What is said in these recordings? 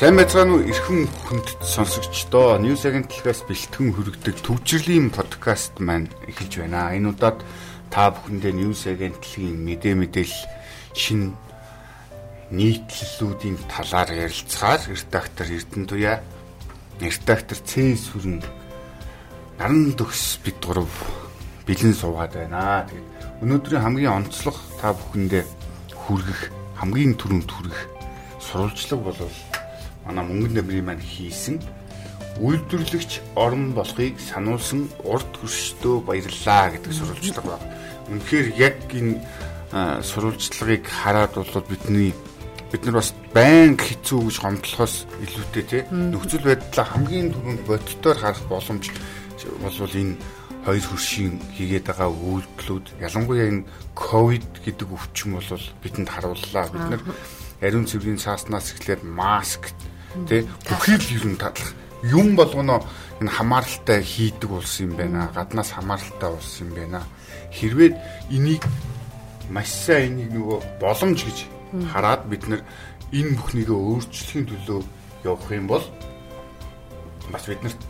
Сайн байцгаана уу эрхэм хүнд сонсогчдоо. News агентлагаас бэлтгэн хүргэдэг төвчрлийн подкаст маань эхэлж байна. Энэ удаад та бүхэндээ News агентлагийн мэдээ мэдээлэл шин нийтлэлүүдийн талаар ярилцахаар редактор Эрдэнэ Туяа, редактор Цэс хүрэн наран төгс бид гурав бэлэн суугаад байна. Тэгээд өнөөдрийн хамгийн онцлог та бүхэндээ хүргэх хамгийн түрүүнд хүргэх сурвалжлага бол манай мөнгөн нэмрийн маань хийсэн. Үйлдвэрлэгч орон болохыг сануулсан урд хөрштөө баярлаа гэдэг сурвалжлага байна. Үнэхээр яг энэ сурвалжлагыг хараад бол бидний бид нар бас байнга хэцүү гэж гомдлохоос илүүтэй тий нөхцөл байдлаа хамгийн түрүүнд боддоор харах боломж болвол энэ хоёр хөршийн хийгээд байгаа үйлдэлүүд. Ялангуяа энэ ковид гэдэг өвчин бол бидэнд харууллаа. Бид нар ариун цэврийн цааснаас эхлээд маск Тэ бүхий л ер нь татлах юм болгоно энэ хамааралтай хийдэг улс юм байна. Гаднаас хамааралтай улс юм байна. Хэрвээ энийг маш сайн энийг нөгөө боломж гэж хараад бид нар энэ бүхнийгээ өөрчлөхийн төлөө явах юм бол бас биднэрт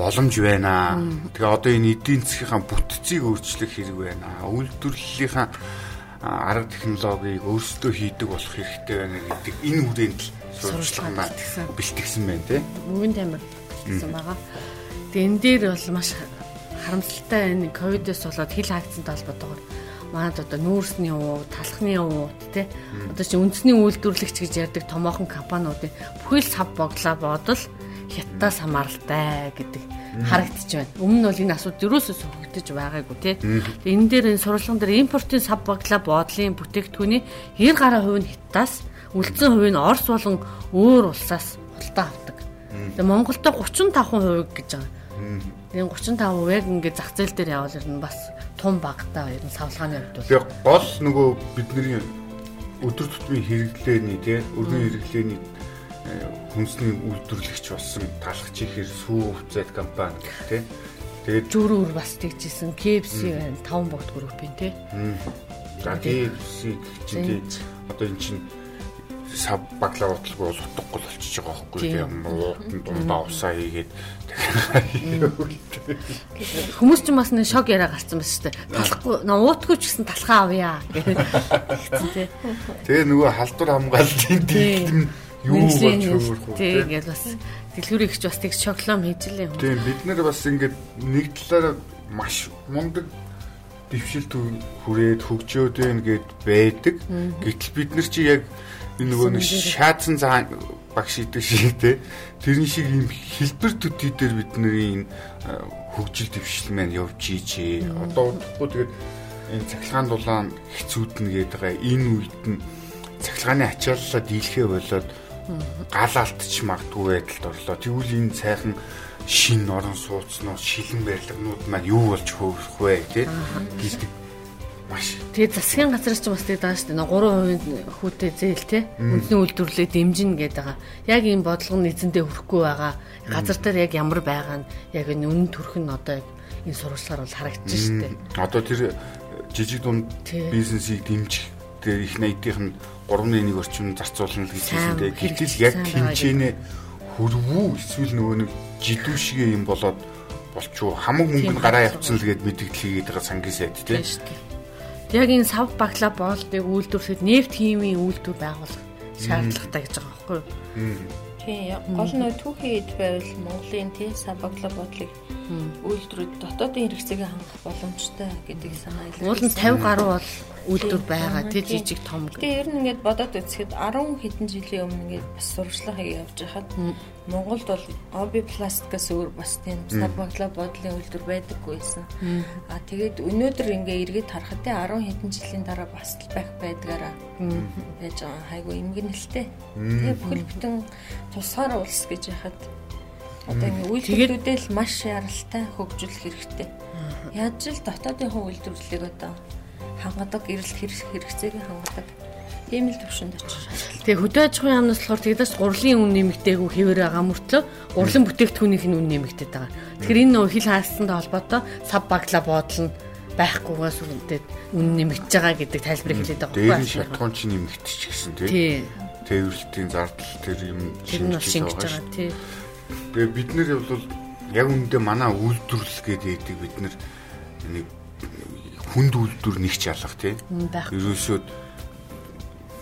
боломж байна. Тэгээ одоо энэ эдийн засгийнхаа бүтцийг өөрчлөх хэрэг байна. Үйлдвэрлэлийнхаа арга технологиг өөрсдөө хийдэг болох хэрэгтэй байна гэдэг энэ хүрээнд л сурвалжлага бэлтгэсэн байна тий. Мөнгөн тамир гэсэн байгаа. Тэгээ энэ дээр бол маш харамсалтай энэ ковидос болоод хил хаагдсантай холбоотойгоор манад одоо нүүрсний уу, талхны уу тий. Одоо чи үндэсний үйлдвэрлэгч гэж ярьдаг томоохон компаниудын бүхэл сав боглоо бодол хятадаас хамааралтай гэдэг харагдчих байна. Өмнө нь бол энэ асуудал юусоо сөхөгдөж байгаагүй тий. Энэ дээр энэ сурвалжлагын дээр импортын сав боглоо боодлын бүтээгдэхүүний 90 гаруй хувь нь хятадаас үлдсэн хувь нь Орос болон өөр улсаас худалдаа авдаг. Тэгээ Монголдо 35% гэж байгаа. Тэгээ 35% яг ингээд зах зээл дээр явал ер нь бас тун багтаа ер нь савлгааны хувьд бол. Тэгээ гол нөгөө бидний өдөр тутмын хэрэглээний тий өргөн хэрэглээний э, хүнсний үйлдвэрлэгч болсон талхч ихээр сүү хувьцаат компани тий. Тэгээд зүрүүр бас тэгжсэн KFC байна 5 богд группийн тий. За KFC чинь одоо эн чинь сав бодлого бол утгагүй болчихж байгаа байхгүй тийм. Муутан дундаа усаа хийгээд хүмүүс ч бас нэг шок яриа гарсан байна шүү дээ. Талахгүй уутгүй ч гэсэн талхаа авъя тийм тэгээ нөгөө халдвар хамгааллын тийм. юу болж хөөрөх үү тийм ингээд бас дэлгүүрийг ч бас тэг шоклом хийжлээ юм. Тийм бид нар бас ингээд нэг талаараа маш мундаг дэвшилт хүрээд хөгжөөд байна гэд байдаг. Гэтэл бид нар чи яг энэ нөгөө нэг шаадсан цаа багш идэг шиг те. Тэрэн шиг юм хэлбэр төдий дээр бидний энэ хөгжил дэвшил маань явж ийжээ. Одоо удахгүй тэгээд энэ цахилгаан дулаан хэцүүднэ гэдэг байгаа. Энэ үед нь цахилгааны ачааллаа дийлхээ болоод гал алдчих магадгүй байдалд орлоо. Тэгвэл энэ сайхан шин орон сууцнууд шилэн барилганууд маань юу болж хөөрөх вэ гэдэг Маш. Тэгээд засгийн газраас ч бас тэгээд байгаа шүү дээ. 3% хүүтэй зээл те. Үндэсний үйлдвэрлэлээ дэмжинэ гэдэг байгаа. Яг ийм бодлого нь эзэндээ хүрэхгүй байгаа. Газар дээр яг ямар байгаа нь яг энэ үнэн төрх нь одоо энэ сурвалжлагаар бол харагдаж шүү дээ. Одоо тэр жижиг дунд бизнесийг дэмжих тэр их найдных нь 3.1 орчим зарцуулна гэж хэлсэнтэй. Гэтэл яг хинчээнэ хөрвүү эсвэл нөгөө нэг жидүү шигээ юм болоод болчуу хамаг мөнгө гараа явцсан л гээд мэдгдэл хийгээд байгаа сангийн сайд тийм яг энэ сав баглаа боолтыг үйлдвэрлэхэд нефт химийн үйлдвэр байгуулах шаардлагатай гэж байгаа байхгүй юу? Тийм гол нь түүхийн хэд байвал Монголын тийм сав баглаа бодлыг үйлдвэрүүд дотоодын хэрэгцээг хангах боломжтой гэдэг санаа илэрхийлсэн. Уул нь 50 гаруй бол үйлдвэр байгаа тий жижиг том. Тэгээ ер нь ингээд бодоод үзэхэд 10 хэдэн жилийн өмнө ингээд бас сурчлага явж хахад Монголд бол Оби пластикаас өөр бас тийм сарбагла бодлын үйлдвэр байдаггүйсэн. А тэгээд өнөөдөр ингээ эргээд харахад тий 10 хэдэн жилийн дараа бас л байх байдгаараа байж байгаа хайгу эмгэнэлтэй. Тэгээ бүхэл бүтэн тусгаар улс гэж яхад одоо ингээ үйлдвэрлэлүүдээ л маш яралтай хөгжүүлэх хэрэгтэй. Яаж л дотоодын хувь үйлдвэрлэлийг одоо хангадаг, эрэлт хэрэгцээг хангадаг. Тийм л төвшөнд очиж. Тэгээ хөдөө аж ахуйн яамнаас болохоор тэгдэж гурлийн үн нэмэгдээгүй хэвээр байгаа мөртлөө гурлын бүтээгдэхүүнийх нь үн нэмэгдээд байгаа. Тэгэхээр энэ нөө хил хаастай холбоотой сав багла боодол нь байхгүйгээс үнэтэй үн нэмэгдэж байгаа гэдэг тайлбарыг хэлээд байгаа байхгүй. Дээр нь шатгуун чи нэмэгдэж гисэн тийм. тээвэрлэлтийн зардал тэр юм Тэр нь бол шингэж байгаа тий. Тэгээ бид нэр бол яг үндэ манай үйлдвэрлэл гэдэг бид нар нэг хүнд үйлдвэр нэг ч ялах тий. байх. Ерөөсөө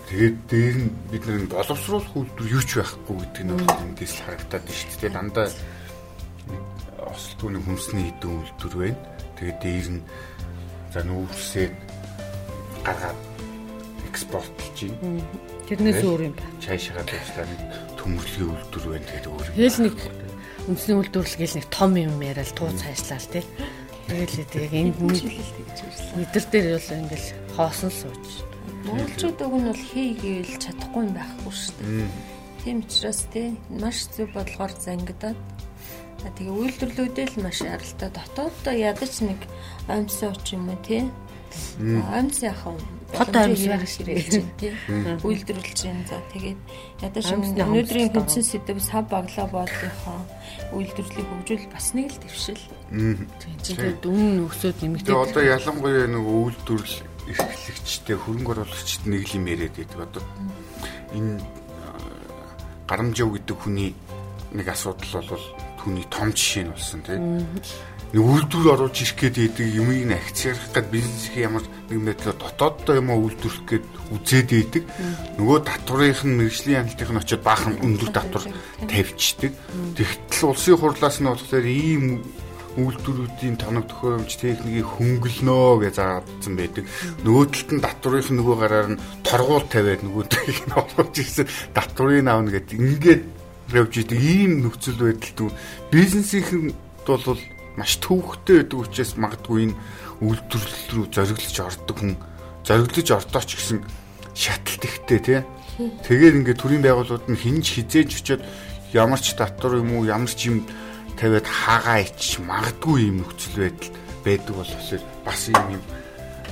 тэгээд дээр нь бид нар боловсруулах үйлдвэр юу ч байхгүй гэдэг нь эндээс л харагдаад байна шүү дээ. Дандаа ослтгооны хүнсний хідэн үйлдвэр байна. Тэгээд дээр нь за нүүрсээд гаргаад экспортлж байна. Тэрнээс өөр юм байна. Чайшаага дэвшлээ нэг төмөрлөгийн үйлдвэр байна тэгээд өөр. Тэгэл нэг үндэсний үйлдвэрлэл гэл нэг том юм яриад туу цаашлаа л тий. Тэгэл яг энд мэдэр дээр бол ингээл хоосон сууж. Монголчууд уг нь бол хий гэвэл чадахгүй юм байхгүй шүү дээ. Тийм учраас тий маш зөв бодлогоор зангидаад А тэгээ үйлдвэрлэлүүдээ л маш аралтай. Дотооддоо ядаж нэг амьсаа ч юм уу тий. Амьс яхав. Хот амьс байх ширээ тий. Үйлдвэрлэж байна. За тэгээд ядаж өнөөдрийн хүнсэн сэдв сав баглаа бодлынхоо үйлдвэрлэлийг хөгжүүл бас нэг л дэвшил. Тэгээд үнэн өсөд нэмэгдээд. Тэгээ одоо ялангуяа нэг үйлдвэрлэл эрхлэгчтэй хөрөнгө оруулагчид нэг л юм яриад байдаг. Одоо энэ гарамжаа гэдэг хүний нэг асуудал бол түүний том жишээ нь болсон тийм. Нэг үйлдвэр оруулж ирэх гээд идэг юмыг нь акциарах гээд бизнесийн ямар нэг мэдлээ дотооддоо юм үйлдвэрлэх гээд үзээд идэг. Нөгөө татврынх нь мэрэгжлийн хяналтынх нь очиод баахан өндөр татвар тавьчихдаг. Тэгтэл улсын хурлаас нь болохоор ийм үйлдвэрүүдийн тоног төхөөрөмж техникийг хөнгөлнөө гэж заасан байдаг. Нөгөө талд нь татврынх нөгөө гараар нь торгуул тавиад нөгөө тийг нь олгож ирсэн татврыг аавна гэдэг. Ингээд явж идэг ийм нөхцөл байдалд бизнесийн бол маш төвөгтэй байдаг учраас магадгүй энэ үйлдвэрлэл рүү зориглож ордог хүн зориглож ордоо ч гэсэн шаталт ихтэй тий. Тэгээд ингээд төрийн байгууллагууд нь хинж хизээж очиод ямар ч татвар юм уу ямар ч юм тавиад хаагаа ич магадгүй юм нөхцөл байдал байдаг болохоор бас юм юм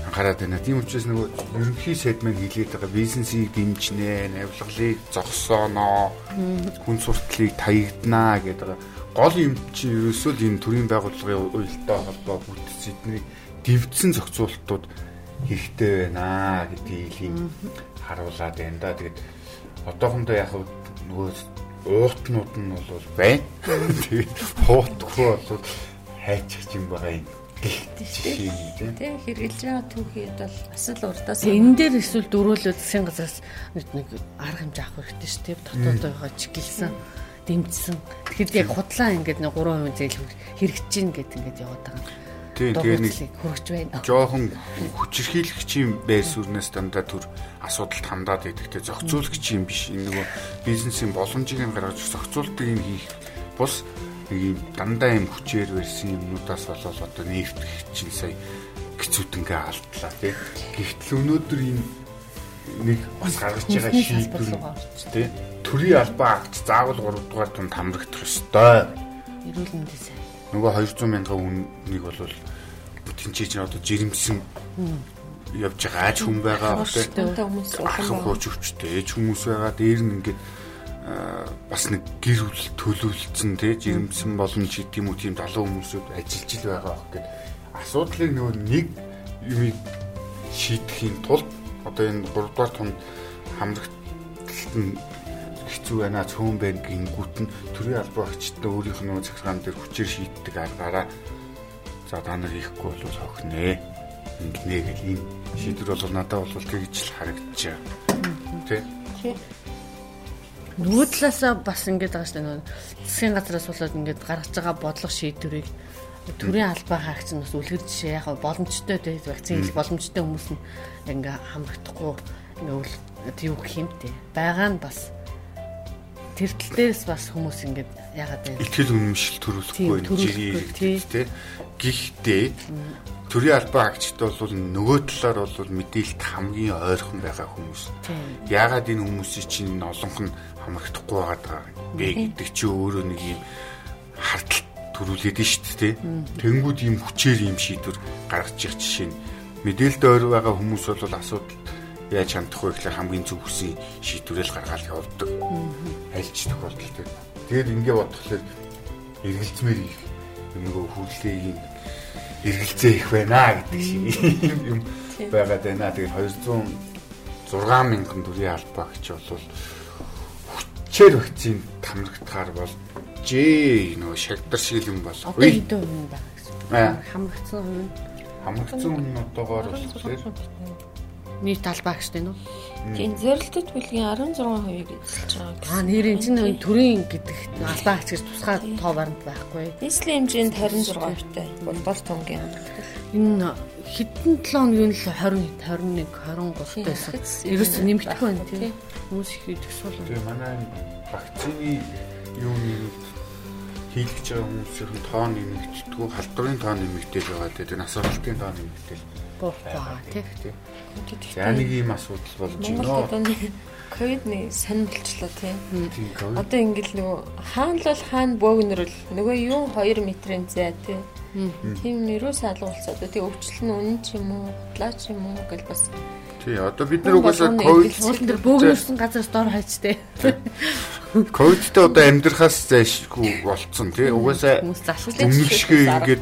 анхаарат байна. Тийм учраас нөгөө ерөнхий сайд маань хэлээд байгаа бизнесийг дэмжнэ, навилгалыг зогсооноо, хүн суртлыг таягданаа гэдэг гол юм чи ерөөсөө л энэ төрийн байгууллагын уялдаа холбоо бүтц эдний дивдсэн зохицуултууд хэрэгтэй байна гэдгийг харуулад байна да. Тэгээд одоохондоо яг нөгөө уутнууд нь бол байна. Тэгээд хуутгүй бол хайчих юм байгаа юм тийм хэрэгжилж байгаа түүхийд бол бас л урдаас энэ дээр эсвэл дөрөөлөд засгийн газраас нэг арга хэмжээ авах хэрэгтэй шүү дээ. Дотоодоо чиглэлсэн дэмжсэн. Тэгэхээр яг худлаа ингээд нэг 3% зээл хэрэгжиж гин гэд ингээд яваад байгаа. Тийм тэгээ нэг хөргөж байна. Жохон хүчирхийлэгчийн байр суурнаас дандаа төр асуудалд хандаад идэгтэй зохицуулагч юм биш. Энэ нөгөө бизнесийн боломжийг гаргаж зохицуулдаг юм хийх бус нэг юм дандаа юм хүчээр барьсан юмнуудаас болоод одоо нефтх чинь сая гизүүдэнгээ алдлаа тий. Гэхдээ өнөөдөр энэ нэг бас гаргаж байгаа шийдвэр тий. Төрийн албаа акт заавал 3 дугаар тунд хамрагдах ёстой. Эрүүл мэндийн сайн. Нөгөө 200 мянган хүнийг бол тэнцээж нь одоо жирэмсэн явж байгаа. Аж хүн байгаа улам хууч өвчтэй. Ээж хүмүүс байгаа. Дээр нь ингээд бас нэг гэр бүл төлөвлөсөн тий жирэмсэн боломж гэдэг юм уу тийм залуу хүмүүсүүд ажиллаж ил байгаа бох гэд. Асуудлыг нөгөө нэг юм шийдэхийн тулд одоо энэ 3 дугаар тунд хамрагталт нь хэцүү байна. Цөөн байна гингүүт нь. Төрийн албаа агчтай өөрийнх нь захиргаан дээр хүчээр шийддэг аргаараа. За та нар хийхгүй бол хохинэ ингэнэ гэх ийм шийдвэр бол надад бол тэгж л харагдчихаа тий. Нөгөө талаасаа бас ингэж байгаа шүү дээ. Засгийн газраас болоод ингэж гаргаж байгаа бодлого шийдвэрийг төрийн албаа хаагч нь бас үлгэр жишээ яг боломжтой дээ вакцин хийх боломжтой хүмүүс нь ингээ хамрагдахгүй. Нөөл юу гэх юм те. Байгаа нь бас тэр тал дээрс бас хүмүүс ингээд ягаад вэ? Итгэл үнэмшил төрүүлэхгүй жирий те. Гэхдээ төрийн албаа хаагчд бол нөгөө талаар бол мэдээлэлд хамгийн ойрхон байгаа хүмүүс. Яагаад энэ хүмүүсийн чинь олонх нь хамрагдахгүй байгаа бэ гэдэг чи өөрөө нэг юм хартал төрүүлээд нь шүү дээ. Тэнгүүд ийм хүчээр ийм шийдвэр гаргаж ирэх жишээ нь мэдээлэлд ойр байгаа хүмүүс бол асуудал яаж хандах вэ гэхээр хамгийн зөв хүсийн шийдвэрэл гаргаад явуулдаг. Альч тохиолдолд. Тэгээд ингэ бодхолоор эргэлзмээр их нөгөө хүрлэгийг эргэлзээ их байна гэдэг шиг юм байгаад байна. Тэгээд 206 мянган төгрөгийн албаагч бол хичээл вакцин тамрагдахаар бол жээ нөгөө шагдар шиг юм. Одоо хэдэн хувь нь байгаа гэсэн. Хамрагдсан нь Хамрагдсан одоогоор болохоор нийт талбай гэжтэй нөө. Тийм зорилттой бүлгийн 16%-ийг эзэлж байгаа. Аа нэр энэ чинь төрийн гэдэг албаа хач гэж тусгай тоо баримт байхгүй. Нийслэлийн хэмжээнд 26%-тай. Болбол тонгийн хангалттай. Энэ хэдэн 7 хоногийн л 20 21 23 байсан. Ерөөс нэмэгдэхгүй байна тийм. Хүмүүс их идэх сул. Тэгээ манай вакцины юу нэг хийлгэж байгаа хүмүүсийн тоо нэмэгддэггүй, халдварын тоо нэмэгдэл байгаа. Тэгээ насвалтын тоо нэмэгдэл буугаа тийм. За нэг ийм асуудал болж байна. Ковидны сонир болчлоо тийм. Одоо ингээл нөгөө хаана л бол хаана бөөгнөрөл нөгөө юу 2 метрийн зай тийм. Тийм нэрөөс алгуулцаа одоо тийм өвчлөл нь үнэн ч юм уу, хутлаа ч юм уу гэл бас Тий, одоо бид нар угаасаа ковид дээр бөөгнөрсөн газараас дор хайчтэй. ковидтэй одоо амьдрахаас зайшгүй болцсон тий. Угаасаа Хүмүүс өмнөшгөө ингээд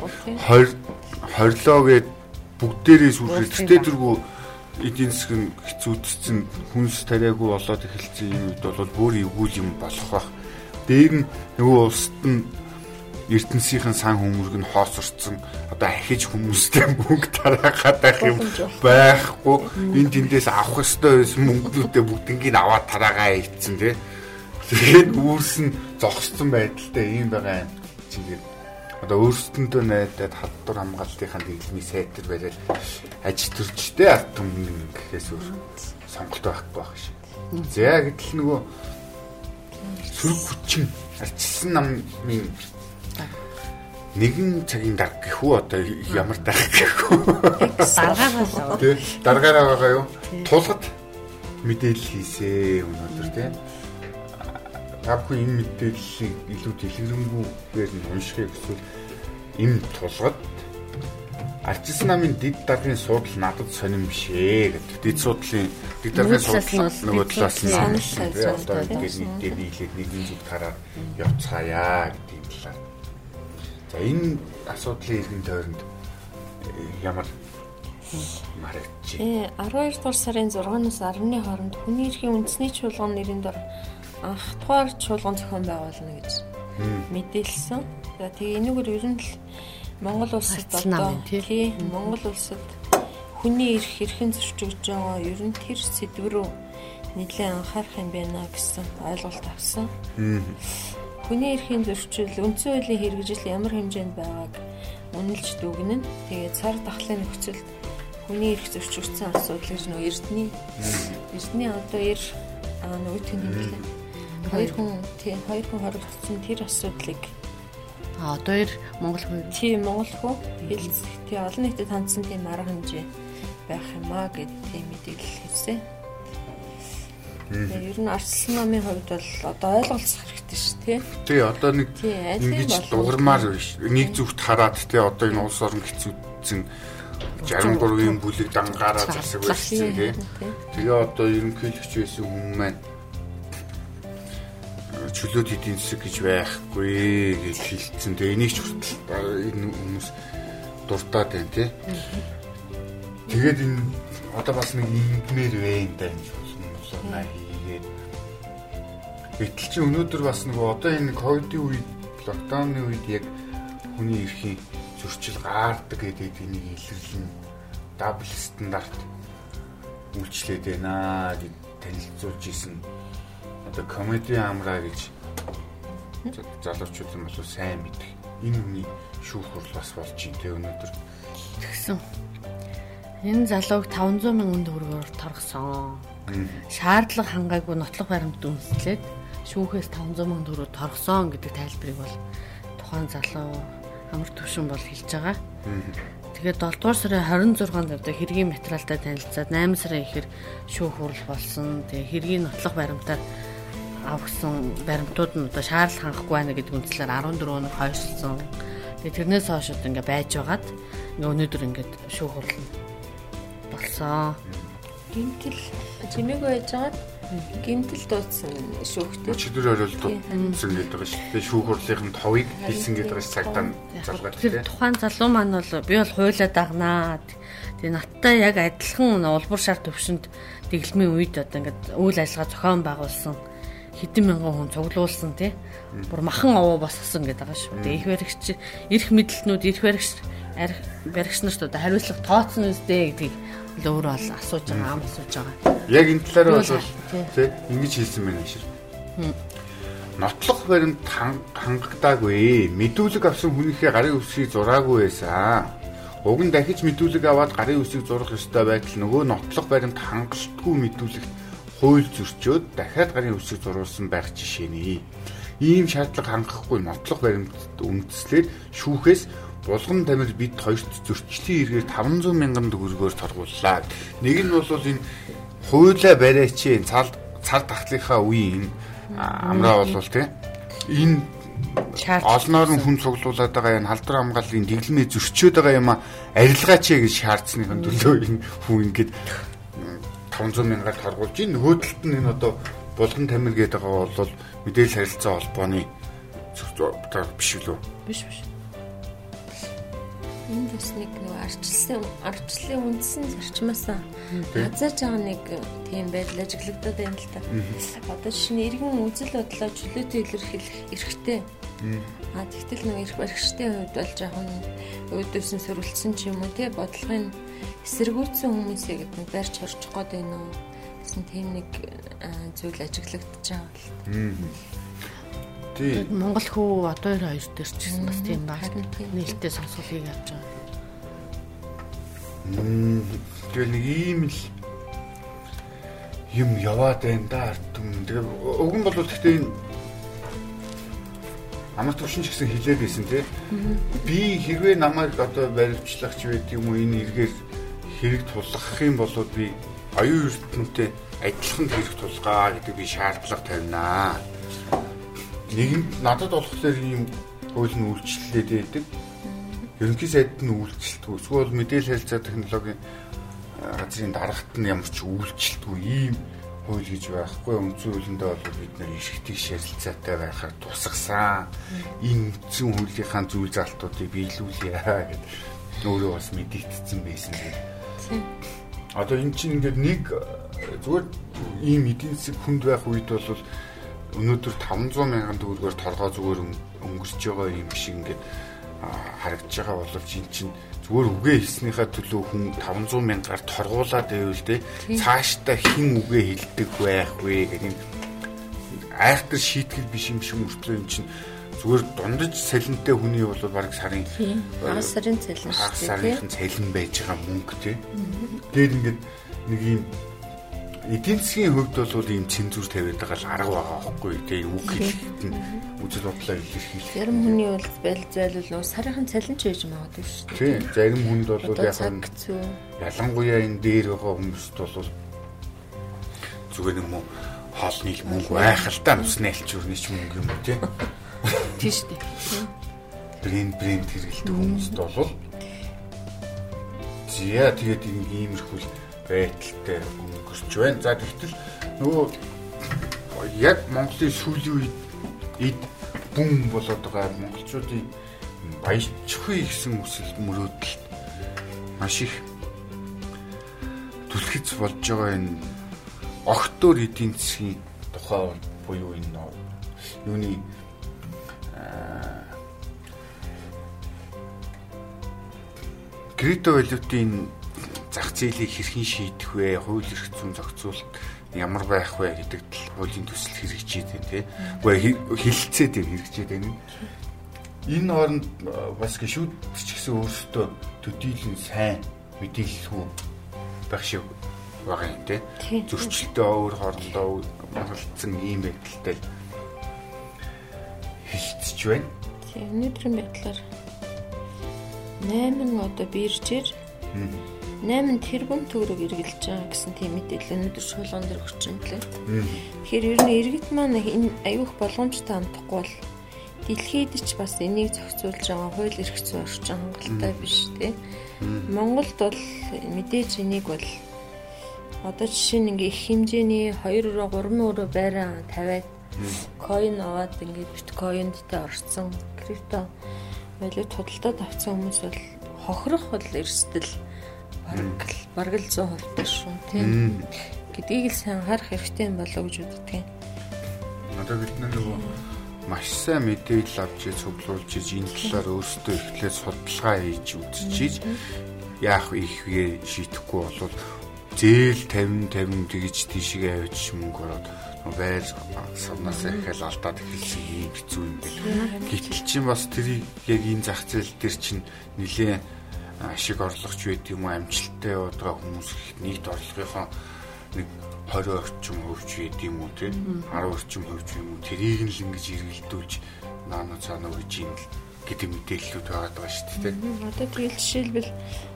20 20лоо гээд бүгдээрээ сүрхэл гэтээ тэргүй эдийн нь хэцүүдсэн хүнс тариагүй болоод эхэлсэн юм үед бол бүр эвгүй юм болох бах. Дээр нь нөгөө улсад нь ертөнцийн сан хүмүүрг нь хоосорцсон одоо ахиж хүмүүстэй мөнгө тараагаад байх юм байхгүй. Энэ тэндээс авах ёстой байсан мөнгнүүдээ бүгднийг аваад тараагаа ийцэн тий Тэгээд үүрс нь зогссон байдалтай юм байгаа юм. Чигээр одоо өөрсдөндөө найдаад халдвар хамгаалтынхаа дэглэмийн сайтар бариад аж төрчтэй ард түмэн гэхээс өөр сонголт байхгүй байх шиг. За гэтэл нөгөө сөрөг хүчин арчилсан намын нэгэн цагийн дарга гэхүү одоо ямар дарга гэхүү даргаагаа л тий даргаараа байгаа юу? Тулгад мэдээлэл хийсэ өнөөдөр тий Гавгүй энэ мэдээллийг илүү дэлгэрэнгүйгээр нь уншихыг эсвэл энэ тулгад Арчилсан намын дид даргын суудал надад сонирн биш ээ гэдэг. Дид суудлын дид даргын суудал нөгөө талаас нь одоо ингээд нэгдээ нийлээд нэгэн зүг тараад явцгаая гэдэг талаар. За энэ асуудлын иргэн тойронд ямар марагч. Э 12 дугаар сарын 6-наас 10-ны хооронд хүний эрхийн үндэсний чуулган нэрийн дор анх дугаар чуулган зохион байгуулна гэж мэдээлсэн. За тэгээ энэгээр ер нь л Монгол улсад одоо тий Монгол улсад хүний эрх хэрхэн зөрчигдөж байгаа ер нь тэр сэдв рүү нэлээд анхаарах юм байна гэсэн ойлголт авсан. Хүний эрхийн зөрчил, үндсэн хуулийн хэрэгжил ямар хэмжээнд байгааг үнэлж дүгнэн. Тэгээд цар тахлын нөхцөлд хүний эрх зөрчигдсөн асуудал гэж нөө Эрдэнэ Эрдэнэ одоо ер нөгөө тэн хэмлээ. Хоёр хүн тий хоёр хүн хоригдсон тэр асуудлыг. А одоо Монгол хүн. Тий Монгол хүн. Хэлц тий олон нийтэд хандсан тийм арга хэмжээ байх юм аа гэдэг тийм мэдээлэл хэлсэн. Тэгээ ер нь арслан намын хувьд бол одоо ойлголцох хэрэгтэй шүү тий. Тий одоо нэг ингэж дугармаар биш. Нэг зүгт хараад тий одоо энэ улс орон хэцүүдсэн 63-ийн бүлэг дангаараа засаг байсан тий. Тэгээ одоо ерөнхийлөгч байсан хүмүүс маань чөлөөт эдийн засаг гэж байхгүй гэж хэлсэн. Тэгээ энийг ч хүртэл энэ хүмүүс дуртаад байна тий. Тэгээд энэ одоо бас нэг ингэмээр байна даа энэ хүмүүсээ хийгээд Гэтэл чи өнөөдөр бас нөгөө одоо энэ ковидын үед локдауны үед яг хүний эрхийн зөрчил гаардаг гэдэг энийг илэрлэн дабл стандарт үйлчлээд байна гэд танилцуулж исэн. Одоо комеди амраа гэж залуучууд нь бол сайн мэдэх. Энэ хүний шүүх хурл бас болж байна те өнөөдөр. тэгсэн. Энэ залууг 500 мянган төгрөгөөр торгосон. Шаардлага хангаагүй нотлох баримт үнслээд шүүхээс 500 мянган төгрөг торгосон гэдэг тайлбарыг бол тухайн залуу амар төвшин бол хэлж байгаа. Тэгээд 7 дугаар сарын 26-нд одоо хэргийн материалтай танилцаад 8 сарын ихэр шүүх хурал болсон. Тэгээ хэргийн нотлох баримтаар авсан баримтууд нь одоо шаардлага хангахгүй байна гэдэг үндслээр 14 өнөөр хойшлсон. Тэгээ тэрнээс хойш одоо ингээ байж байгаад ингээ өнөөдөр ингээд шүүх хурал нь болсон. Гинтэл чимээгүй байж байгаа гинтэл дуудсан шүүхтэй. Өчигдөр орой дутсан гэдэг байгаа шүү дээ. Шүүх хурлын товыг хэлсэн гэдэг байгаа цагтаа залгаад Тэр тухайн залуу маань бол би бол хуйлаа дагнаа. Тэгээ надтай яг адилхан улбар шар төвшөнд дэглэмийн үед одоо ингээд үйл ажиллагаа зохион байгуулсан хэдэн мянган хүн цуглуулсан тий. Бүр махан овоо босгосон гэдэг байгаа шүү. Тэгээ их баригч эрх мэдлэлтнүүд эрх баригч баригч нарт одоо хариуцлага тооцсон үстэй гэдгийг өөрөө бол асууж байгаа ам асууж байгаа. Яг энэ талаар бол тий ингэж хэлсэн байна шир. Нотлох баримт хангагдаагүй. Мэдүүлэг авсан хүнийхээ гарын үсгийг зураагүй байсан. Уг нь дахиж мэдүүлэг аваад гарын үсгийг зурах ёстой байтал нөгөө нотлох баримт хангалтгүй мэдүүлэгт хууль зөрчөөд дахиад гарын үсгийг зурулсан байх жишээ нэ. Ийм шаардлага хангахгүй нотлох баримтд үндэслээд шүүхээс Булган тамир бид хоёрт зөрчлийн эргээр 500 мянган төгрөгөөр торгууллаа. Нэг нь бол энэ хуулаа бариач цал цар тахлынхаа үеийн амраа болвол тий энэ олноор нь хүн цуглуулад байгаа энэ халдвар хамгааллын дэглэмээ зөрчөөд байгаа юм а арилгаач гэж шаардсныхан төлөө энэ хүн ингээд 500 мянгаар торгуулж ийн нөгөө талд нь энэ одоо булган тамир гэдэг байгаа бол мэдээлэл харилцаа холбооны биш үү? Биш биш. Энд бас нэг нөгөө арчлсан арчлалын үндсэн зарчмаас хазааж байгаа нэг тийм байдал ажиглагдаад байна л та. Одоо жишээ иргэн үзэл бодлоо чөлөөтэй илэрхийлэх эрхтэй. А тэгтэл нөгөө эрх баригчтай хувьд бол жоохон өөдөөсөн сөрөлдсөн ч юм уу тий бодлогын эсэргүүцсэн хүмүүсээ гэдэг нэг барьж хорчих гээд байна уу гэсэн тийм нэг зүйл ажиглагдаж байгаа л. Тэгээд Монгол хүү одоо 2 дээр ч гэсэн бас тийм баг нээлттэй сонсголыг явж байгаа. Тэгэл нэг ийм л юм яваад байна да ард түмэн. Тэгээ уг нь бол гэхдээ энэ амар төвшин ч гэсэн хилээд байсан тий. Би хэрвээ намайг одоо баривчлах ч байт юм уу энэ эргээр хэрэг тулгах юм бол би оюун эрдэмтдээ адилхан хэрэг тулгаа гэдэг би шаардлага тавина нэгэнд надад болохоор ийм хууль нь үйлчлэлээд байдаг. Ерөнхий сайд нь үйлчлэлтгүй. Эсвэл мэдээлэл харилцаа технологийн газрын дарагт нь ямар ч үйлчлэлтгүй ийм хууль гэж байхгүй. Үндсэн хуулиндээ бол бид нэр ишгтийг шарилцаатай байхаар тусгасан. Энэ үндсэн хуулийнхаа зүйл залтуудыг биелүүлье гэдэг өөрөө бас мэдэгдсэн байсан гэдэг. Одоо эн чинь ингээд нэг зүгээр ийм эдийн засаг хүнд байх үед бол өнөөдөр 500 мянган төгрөгөөр торгоо зүгээр өнгөрч байгаа юм шиг ингээд харагдаж байгаа боловч эн чинь зүгээр үгээ хийснийхаа төлөө хүн 500 мянгаар торгуулаад байвал те цаашдаа хэн үгээ хилдэг байх вэ гэдэг айхтар шийтгэл биш юм шиг мөртлөө эн чинь зүгээр дундаж салинтай хүний бол баг сарын хагас сарын цалин шүү дээ. Сарын цалин байж байгаа мөнгө тий. Тэгээд ингээд нэг юм эдийн засгийн хувьд бол ийм цензур тавиад байгаа л арга байгаа байхгүй тий үг хэлэхэд нь үзэл бодлоо илэрхийлэх. Зарим хүний бол байл зайлуул сарынхан цалин ч байж магадгүй шүү дээ. Тий зарим хүнд бол яг нь ялангуяа энэ дээр байгаа хүмүүст бол зүгээр юм уу хоолны мөнгө та нусны алчуурны ч мөнгө юм уу тий. Тий шүү дээ. Брэнд брэнд хэрэгэлдэг хүмүүст бол зя тэгээд иймэрхүү байдалтай өнгөрч байна. За тэгтэл нөгөө яг Монголын сүүлийн үед эд бүм болоод байгаа монголчуудын баяжчихъя гэсэн хүсэл мөрөөдөл маш их түлхэц болж байгаа энэ огтөр эдийн засгийн тухай буюу энэ юуны крипто валютын зах зээлийг хэрхэн шийдэх вэ? Хууль эрх зүйн зохицуулалт ямар байх вэ гэдэг тал хуулийн төсөл хэрэгжээд байна тий. Гэхдээ хилцээд хэрэгжээд байна. Энэ хооронд бас гişүүд ч гэсэн өөрсдөө төдийлөн сайн мэдээлэлгүй байх шиг байгаа юм тий. Зөрчилтэй өөр хоорондоо мангалтсан ийм байдалтай хилцэж байна. Тийм өнөөдрийн байдлаар 8 одоо биржээр 8 тэрбум төгрөг эргэлж байгаа гэсэн тийм мэдээлэл өнөөдөр шуулган дээр өгч байна лээ. Тэгэхээр ер нь иргэд маань энэ аюух боломжтой амтахгүй бол дэлхийд ч бас энийг зохицуулж байгаа хууль эрх зүйн орчин хангалттай биш тий. Монголд бол мэдээж энийг бол одоо жишээ нь ингээ их хэмжээний 2 3 өрөө байраа тавиад coin аваад ингээ биткойнд тэ орцсон. Крипто валют худалдаад авсан хүмүүс бол хохирох бол эрсдэл бараг л бараг л 100% таа шүү тийм. Гэдгийг л сайн харах хэрэгтэй юм болоо гэж үздэг юм. Одоо бид нөгөө маш сайн мэдээлэл авч цуглуулж энэ талаар өөрсдөө эхлээд судалгаа хийж үзчихийж яах их вэ шийдэхгүй болвол зээл 50 50 тэгж тийшээ авч мөнгө ороод байр савнаас ихэл алдаад эхэлсэн юм хэцүү юм байна. Гэтэл чинь бас тэр яг энэ зах зээл дээр чинь нэлээ ашиг орлогч байд юм амжилттай байгаа хүмүүс нийт орлогынхоо нэг 20 орчим хөвч байд юм уу тийм 10 орчим хөвч юм уу? Тэрийг нь л ингэж эргэлдүүлж наана цаана гэж юм гэдэг мэдээллүүд байгаа даа шүү дээ. Одоо тэгэл жишээлбэл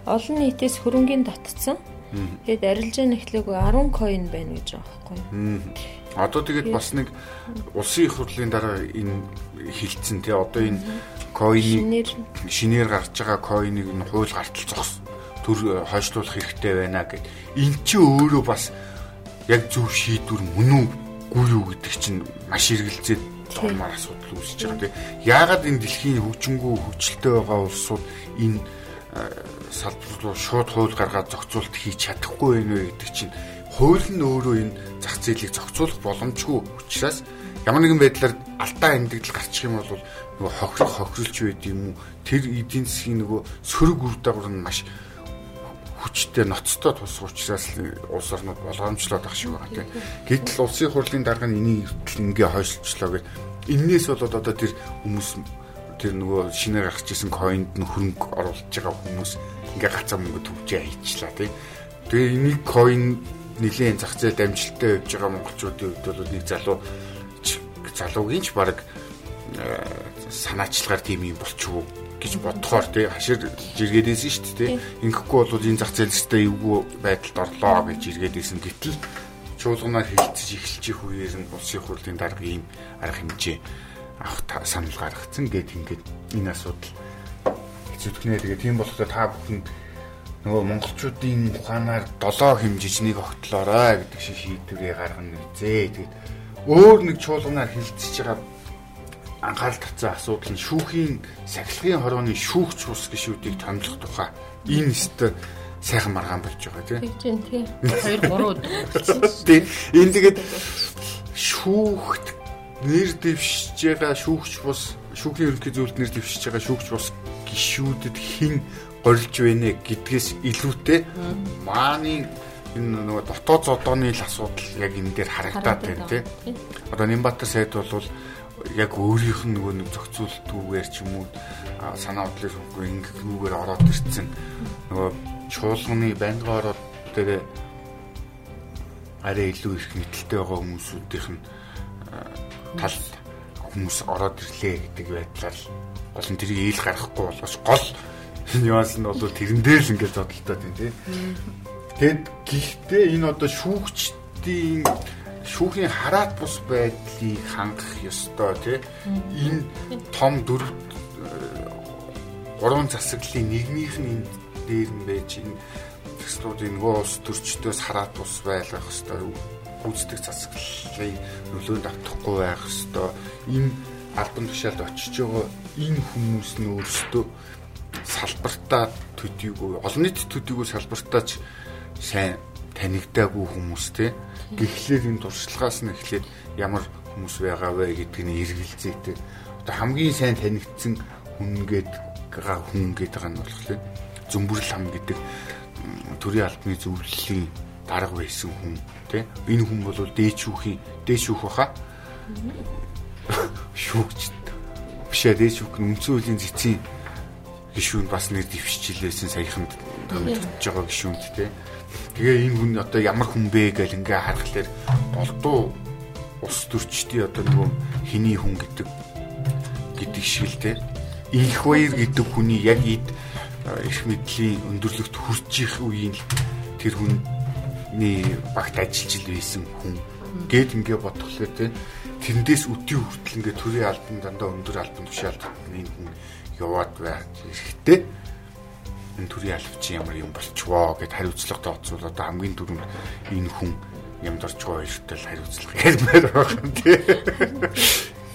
олон нийтээс хөрөнгөний татцсан Тэгэд арилжаа нэхлээгүй 10 coin байна гэж байгаа байхгүй. Одоо тэгээд бас нэг улсын их хурлын дараа энэ хилцэн тий одоо энэ coin-ийг шинээр гарч байгаа coin-ыг нь хууль гартал зогс төр хойшлуулах хэрэгтэй байна гэд. Эн чинь өөрөө бас яг зөв шийдвэр мөн үгүй юу гэдэг чинь маш эргэлзээд зурмаар асуудал үүсэж байгаа тий. Яагаад энэ дэлхийн хөгжингүү хөгжилтэй байгаа улсууд энэ салбар руу шууд хууль гаргаад зохицуулт хийж чадахгүй байх вэ гэдэг чинь хууль нь өөрөө энэ зах зээлийг зохицуулах боломжгүй учраас ямар нэгэн байдлаар алдаа амьдгдал гарчих юм бол нөгөө хохирох хохирлж байд юм уу тэр эдийн засгийн нөгөө сөрөг үр дагавар нь маш хүчтэй ноцтой тус учраас улс орнууд болгоомжлоод ах шиг байгаа тийм. Гэтэл улсын хурлын дарга нь энийг ингээ хойшлцлоо гэд энээс болоод одоо тэр хүмүүс тэр нөгөө шинээр гарч исэн коинд нь хөрөнгө оруулж байгаа хүмүүс ингээ гацаа мөнгө төвчээ хийчлаа тийм. Тэгээ энийг коин нэлийн зах зээл амжилттай явж байгаа монголчуудын хувьд бол нэг залуу залуугийн ч баг э, санаачлагаар тийм юм болчихвоо гэж бодохоор тий. Хашир жиргээдсэн шүү дээ тий. ингэхгүй бол энэ зах зээлстэй эвгүй байдалд орлоо гэж жиргээдсэн гэтэл чуулганаар хилцэж эхэлчих үеэр нь улсын хурлын дарга ийм арга хэмжээ авах санал гаргацсан. Гэд ингээд энэ асуудал хэцүүдгнээ тэгээ тийм болохоор та бүхэн нөгөө монголчуудын ухаанаар 7 хэмжижнийг огтлоорой гэдэг шиг шийдвэрээ гаргана үзээ. Тэгээд өөр нэг чуулганаар хилцэж байгаа анхаарал татсан асуудал нь шүүхийн сахилгын хорооны шүүгч ус гişүүдийг томлох тухай энэ өстө сайхан маргаан болж байгаа тийм. Тийм тийм. 2 3 өдөр. Тийм. Энэ тэгээд шүүхт нэр дэвшиж байгаа шүүгч бус шүүхийн ерөнхий зөвлөлд нэр дэвшиж байгаа шүүгч бус гişүүдэд хэн горилж байна гэдгээс илүүтэй мааны энэ нөгөө дотоод зодооны л асуудал яг энэ дээр харагдаад байна тий. Одоо Нямбатар сайд бол яг өөрийнх нь нөгөө нэг зохицуултгүйгээр ч юм уу санаа бодлыг өгөхгүй ингэхгүйгээр ороод ирсэн. Нөгөө чуулганы байнгын ороод дээр арай илүү их мэдлэлтэй байгаа хүмүүсүүдийнх нь тал хүмүүс ороод ирлээ гэдэг байдлаар гол нь тэрийг ийл гаргахгүй болгож гол нюанс нь бол тэрэн дээр л ингээд зодтолтой тийм тий. Тэгэд гэхдээ энэ одоо шүүгчдийн шүүхийн хараат бус байдлыг хангах ёстой тий. Энэ том дөрв гурван засаглалын нэгнийх нь энэ дээр нь байж энэ төслүүдийн нөгөө улс төрчдөөс хараат бус байлгах ёстой гүйцэтгэх засаглалыг нөлөөнд автахгүй байх хэвээр энэ албан тушаалд очиж байгаа энэ хүмүүс нь өөрсдөө салбартаа төдийгүй олон нийт төдийгүй салбартаач сайн танигдаагүй хүмүүс те. Гэхлээр энэ туршлагаас нь эхлээд ямар хүмүүс байгаа вэ гэдгийг эргэлзээтэй одоо хамгийн сайн танигдсан хүн гэдэг хүн гэдэг нь болохоор зөмбөрл хам гэдэг төрийн албаны зөвлөлийн дарга байсан хүн тий энэ хүн бол дээчүүхийн дээшүүх баха. Шүүгч бишээ дээчүүх нь үндсэн хуулийн цэцгийн гişүүнд бас нэр дэвшчихлээсэн саяханд томилж байгаа гişүүнд тий тэгээ энэ хүн одоо ямар хүн бэ гэж ингээ харахаар голдуу ус төрчдийн одоо нөгөө хиний хүн гэдэг гэдэг шиг л тий их баяр гэдэг хүний яг ид их мэдлийн өндөрлөгт хүрч их үеийн тэр хүнний багт ажиллаж байсан хүн. Гээд ингээ бодглоо те тэрнээс өдөө хүртэл ингээ төрийн албан дандаа өндөр албан тушаалд энэ хүн яваад байх хэрэгтэй энэ төрийн албач ямар юм болчихвоо гэд хариуцлага тооцвол одоо хамгийн түрүүнд энэ хүн юмд орчгоо хоёртой л хариуцлага ярмаар байгаа юм тий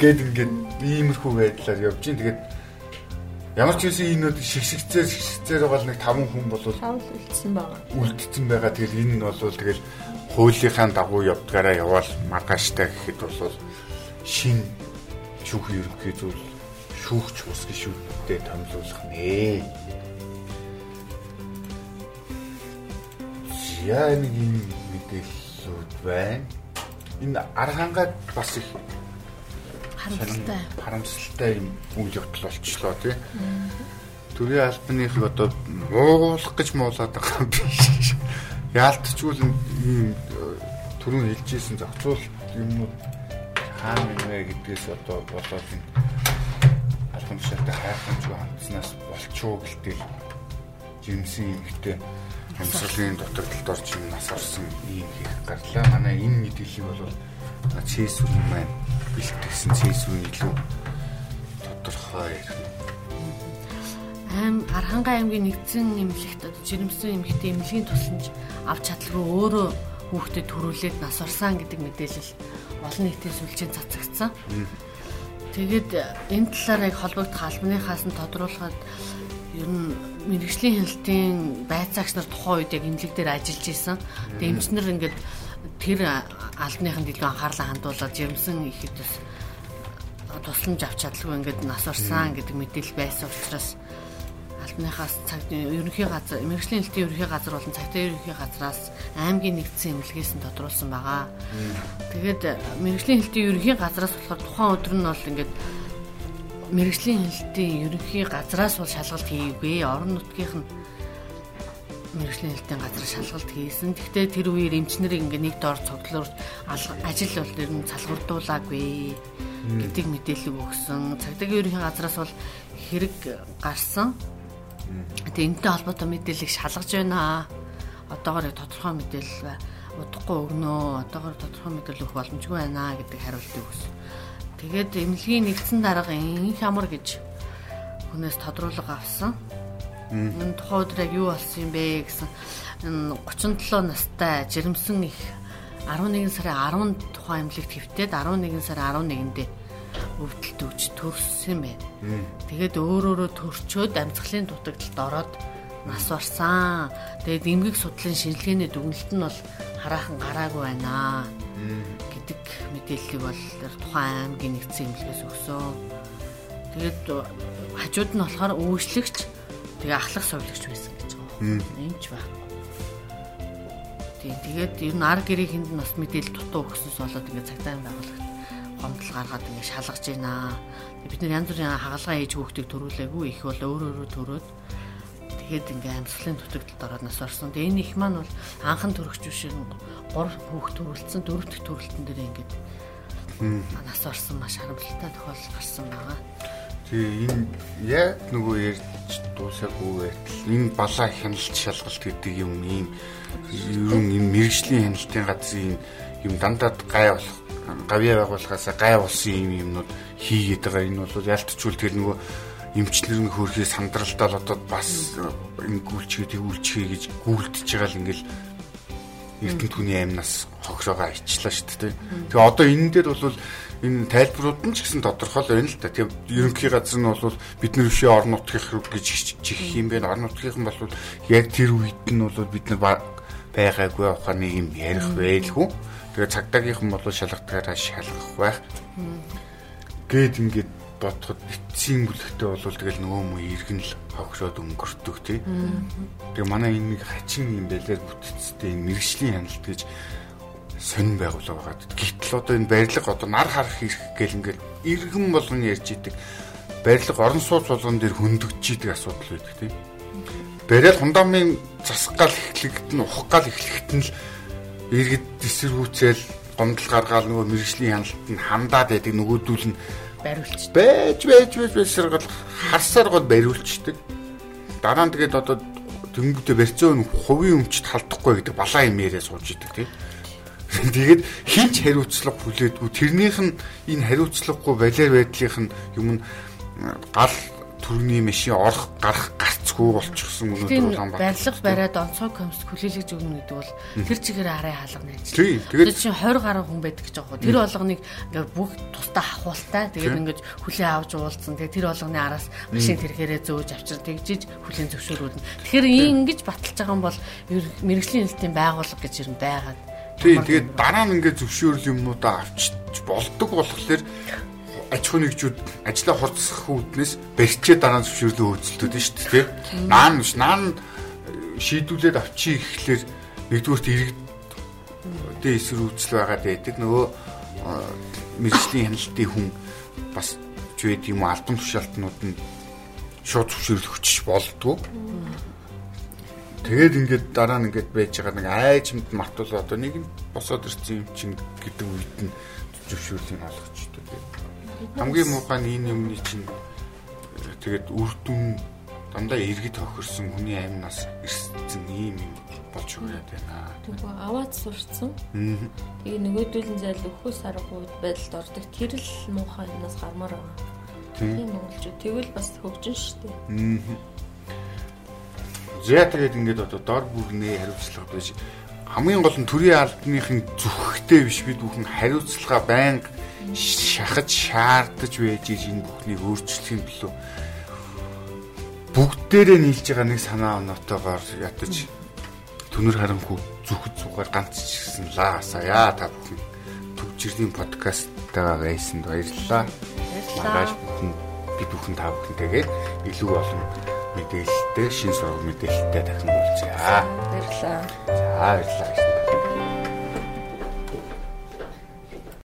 гээд ингээд иймэрхүү байдлаар явж гин тэгээд Ямар ч үсэн энэ шигшигцээр шигшигцээр байгаа нэг 5 хүн бол үлдсэн байгаа. Үлдсэн байгаа. Тэгэхээр энэ нь бол тэгэл хуулийнхаа дагуу явдгаараа яваал маргааштай гэхэд бол шин шүүх ерөнхий зүйл шүүгч ус гişүүдтэй томилуулах нэ. Яа нэг юм мэдээллүүд байна. Энэ архангаад бас их харамсалтай харамсалтай юм үйл явдал болчлоо тий. Төрийн албаных одоо муулах гэж муулаад байгаа юм биш. Яалтчгүй л ийм түрүүн хэлжсэн зохицуул юмнууд хаана нэмэ гэдгээс одоо болоод тушаалтай хайхамжгүй хандснаас болчихоо гэлтэл жимсэн юмхтэй амьсгалын дутагдалд орж юм нас орсон ийм хийх гарлаа. Манай энэ мэдээллийг бол үн маань бэлтгэсэн үн илүү тодорхой аим Архангай аймгийн нэгдсэн эмнэлэгт жирэмсэн эмэгтэй эмнэлгийн тусламж авч чадлагүй өөрөө хүүхдэд төрүүлээд нас орсон гэдэг мэдээлэл олон нийтийн сүлжээнд цацагдсан. Тэгээд энэ талаар яг холбогдох албаныхаас нь тодруулахад ер нь мэрэгжлийн хяналтын байцаагч нар тухайн үед яг эмнэлэг дээр ажиллаж исэн. Тэгээд эмчнэр ингээд тэр албаныханд илүү анхаарлаа хандуулаад жирэмсэн ихэд бас тусламж авч чадлагүй ингээд нас орсон гэдэг мэдээлэл байсан учраас албаныхаас цагт ерөнхий газар мэрэгжлийн хэлтийн ерөнхий газар болон цагтаа ерөнхий газраас аймгийн нэгдсэн эмнэлгээс нь тодруулсан байгаа. Тэгээд мэрэгжлийн хэлтийн ерөнхий газраас болохоор тухайн өдөр нь бол ингээд мэрэгжлийн хэлтийн ерөнхий газраас бол шалгалт хийгээгүй. Орон нутгийнх нь мэрэгжлийн хэлтийн газар шалгалт хийсэн. Гэхдээ тэр үеэр эмчнэр ингээ нэг доор цогцлоор ажил бол ер нь салгurdуулаагүй гэдэг мэдээлэл өгсөн. Цагдаагийн ерөнхий газраас бол хэрэг гарсан. Тэгээ энэтэй холбоотой мэдээллийг шалгаж байна. Одоогоор тодорхой мэдээлэл. Удахгүй өгнөө. Одоогоор тодорхой мэдээлэл өгөх боломжгүй байна гэдэг хариултыг өгсөн. Тэгээд эмнэлгийн нэгдсэн дарга ин хямар гэж хүнээс тодруулга авсан. Энэ тухай өдөр яг юу болсон юм бэ гэсэн энэ 37 настай жирэмсэн их 11 сарын 10-нд тухайн эмнэлэгт хэвтээд 11 сарын 11-нд өвдөлт өгч төрсөн байна. Тэгээд өөр өөрө төрчөөд амьсгалын дутагдалд ороод нас барсан. Тэгээд эмгэг судлалын шинжилгээний дүгнэлт нь бол хараахан гараагүй байна гэдэг мэдээллийг бол тухайн аймгийн нэгдсэн эмнэлгээс өгсөн. Тэгээд хажууд нь болохоор өөчлөгч тэгээ ахлах совлогч байсан гэж байгаа. Энд ч байна. Тийм тэгээд ер нь ар гэрээхэнд нь бас мэдээлэл дутуу өгсөнс болоод ингээд цагтаа юм байгуулах гомдол гаргаад ингэ шалгаж байна. Бид нэр янз бүрийн хагалгаа хийж хүүхдийг төрүүлээгүй их бол өөр өөрө төрөөд тэгэхэд ингээ амьсгалын дутагдалд ороод нас орсон. Тэгээ энэ их маань бол анхан төрөгч биш 3 хүүхд төрүүлсэн, дөрөв дэх төрөлтөн дээр ингээд нас орсон маш харамсалтай тохиолдол гарсан байгаа. Тэгээ энэ яг нөгөө ярьж дуусаагүй байтал энэ балаа хяналт шалгалт гэдэг юм ийм ерөн энэ мэрэгжлийн хяналтын газрын юм дандаа гай болох гавьяа байгуулахаас гай болсон юм юмнууд хийгээд байгаа. Энэ бол ялтчгүй тэр нөгөө эмчнэрийн хөрхий сандралтаа л одоо бас энэ гүйлчгээ тэгүүлчихээ гэж гүйлдэж байгаа л ингээл эрдэнэ түүний амнаас хогшоогоо ичлаа шүү дээ. Тэгээ одоо энэ дээр бол энэ тайлбарууд нь ч гэсэн тодорхой л байна л да. Тэгээ ерөнхий газар нь бол бид нар бишээ орон нутгийнх руу гэж чихэх юм байна. Орон нутгийнхан бол яг тэр үед нь бол бид нар байгаагүй ухааны юм ярих байлгүй. Тэгээ цагдаагийнхан бол шалгалтаараа шалгах байх. Гээд ингээд бодоход битсийн бүлэгтээ бол тэгэл нөгөө мө иргэн л хогшоод өнгөртөг тий. Тэгээ манай энэ нэг хачин юм байлаа бүтцтэй мэрэгжлийн хяналт гэж сонин байгуулга байгаа. Гэтэл одоо энэ барилга одоо нар харах хэрэг гэл ингээд иргэн болгон ярьж идэг. Барилга орон сууц болгон дээр хөндөгч идэг асуудал байдаг тий. Бариад хундамын засах гал эхлэхэд нь ухах гал эхлэхэд нь л иргэд эсэргүүцэл гомдол гаргаал нөгөө мэрэгжлийн хяналтанд хандаад байдаг нөгөөдүүл нь бариулч байж байж байж байж саргал харсаар гол бариулчдаг. Дараа нь тэгээд одоо тэнгүүдээ барьцаа хувийн өмчт халдахгүй гэдэг балаа юм яриа сууж идэг тийм. Тэгээд хинч хариуцлага хүлээдгүй тэрнийх нь энэ хариуцлагагүй балиар байдлынх нь юм гал төрний машин орох гарах гарцгүй болчихсон өнөөдөр улаан баг. Барилга бариад онцгой комисс хүлээлгэж өгнө гэдэг бол тэр чигээр арай хаалгана ажил. Тийм. Тэгээд чинь 20 гаруй хүн байдаг гэж байгаа. Тэр болгоныг ингээд бүх тусдаа хахуултай. Тэгээд ингээд хүлээ авч уулцсан. Тэгээд тэр болгоны араас машин тэрхээрээ зөөж авчир тэгжиж хүлэн зөвшөөрүүлнэ. Тэгэхээр ингэж баталж байгаа юм бол мэрэгжлийн хэлтийн байгууллага гэж юм байгаад Тийм тэгээд дараа нь ингээд зөвшөөрөл юмудаа авчиж болдог болохоор аж ахуй нэгжүүд ажлаа хурцсах үүднээс барьчээ дараа нь зөвшөөрлөө хөөцөлдөд нь шүү дээ. Наан наан шийдүүлээд авчий гэхлээр нэгдүгürt иргэд дэ эсрэг үүсэл байгаа байдаг. Нөгөө мэрэгжлийн хяналтын хүн бас ч үед юм албан тушаалтнууд нь шууд зөвшөөрөл өччих болдгоо. Тэгээд ингээд дараа нь ингээд байж байгаа нэг айжмд матул одоо нэг нь босоод ирсэн юм чинь гэдэг үед нь зөвшөөрлийг олгочтой. Хамгийн муухай нь энэ юмны чинь тэгээд үр дүн дандаа иргэд тохирсон хүний амнаас ирсэн ийм юм болж өгөөд байна. Тэгвэл аваад сурцсан. Тэгээ нөгөөдөл нь зайл өхөөс аргагүй байдалд ордог. Тэр л муухай юмнаас гармаар байгаа. Тийм монголчууд тэгвэл бас хөгжин шүү дээ. За тэгээд ингээд одоо дор бүрнээ хариуцлага байж хамгийн гол нь төрийн албаныхын зүгхтэй биш бид бүхэн хариуцлага байнга шахаж шаардаж байж энэ бүхнийг өөрчлөхийн төлөө бүгдээрээ нийлж байгаа нэг санаа оноотойгоор ятаж түнэр харанхуу зүхэд цугаар ганц ч гэсэн лаасаа та бүхэн төвчрлийн подкасттайгаа байсанд баярлалаа. Бүхэн бид бүхэн та бүхэнтэйгээ илүү олон мэдээлэлтэй шин сургууль мэдээлэлтэй дахин уулзъя. Баярлалаа. За баярлалаа.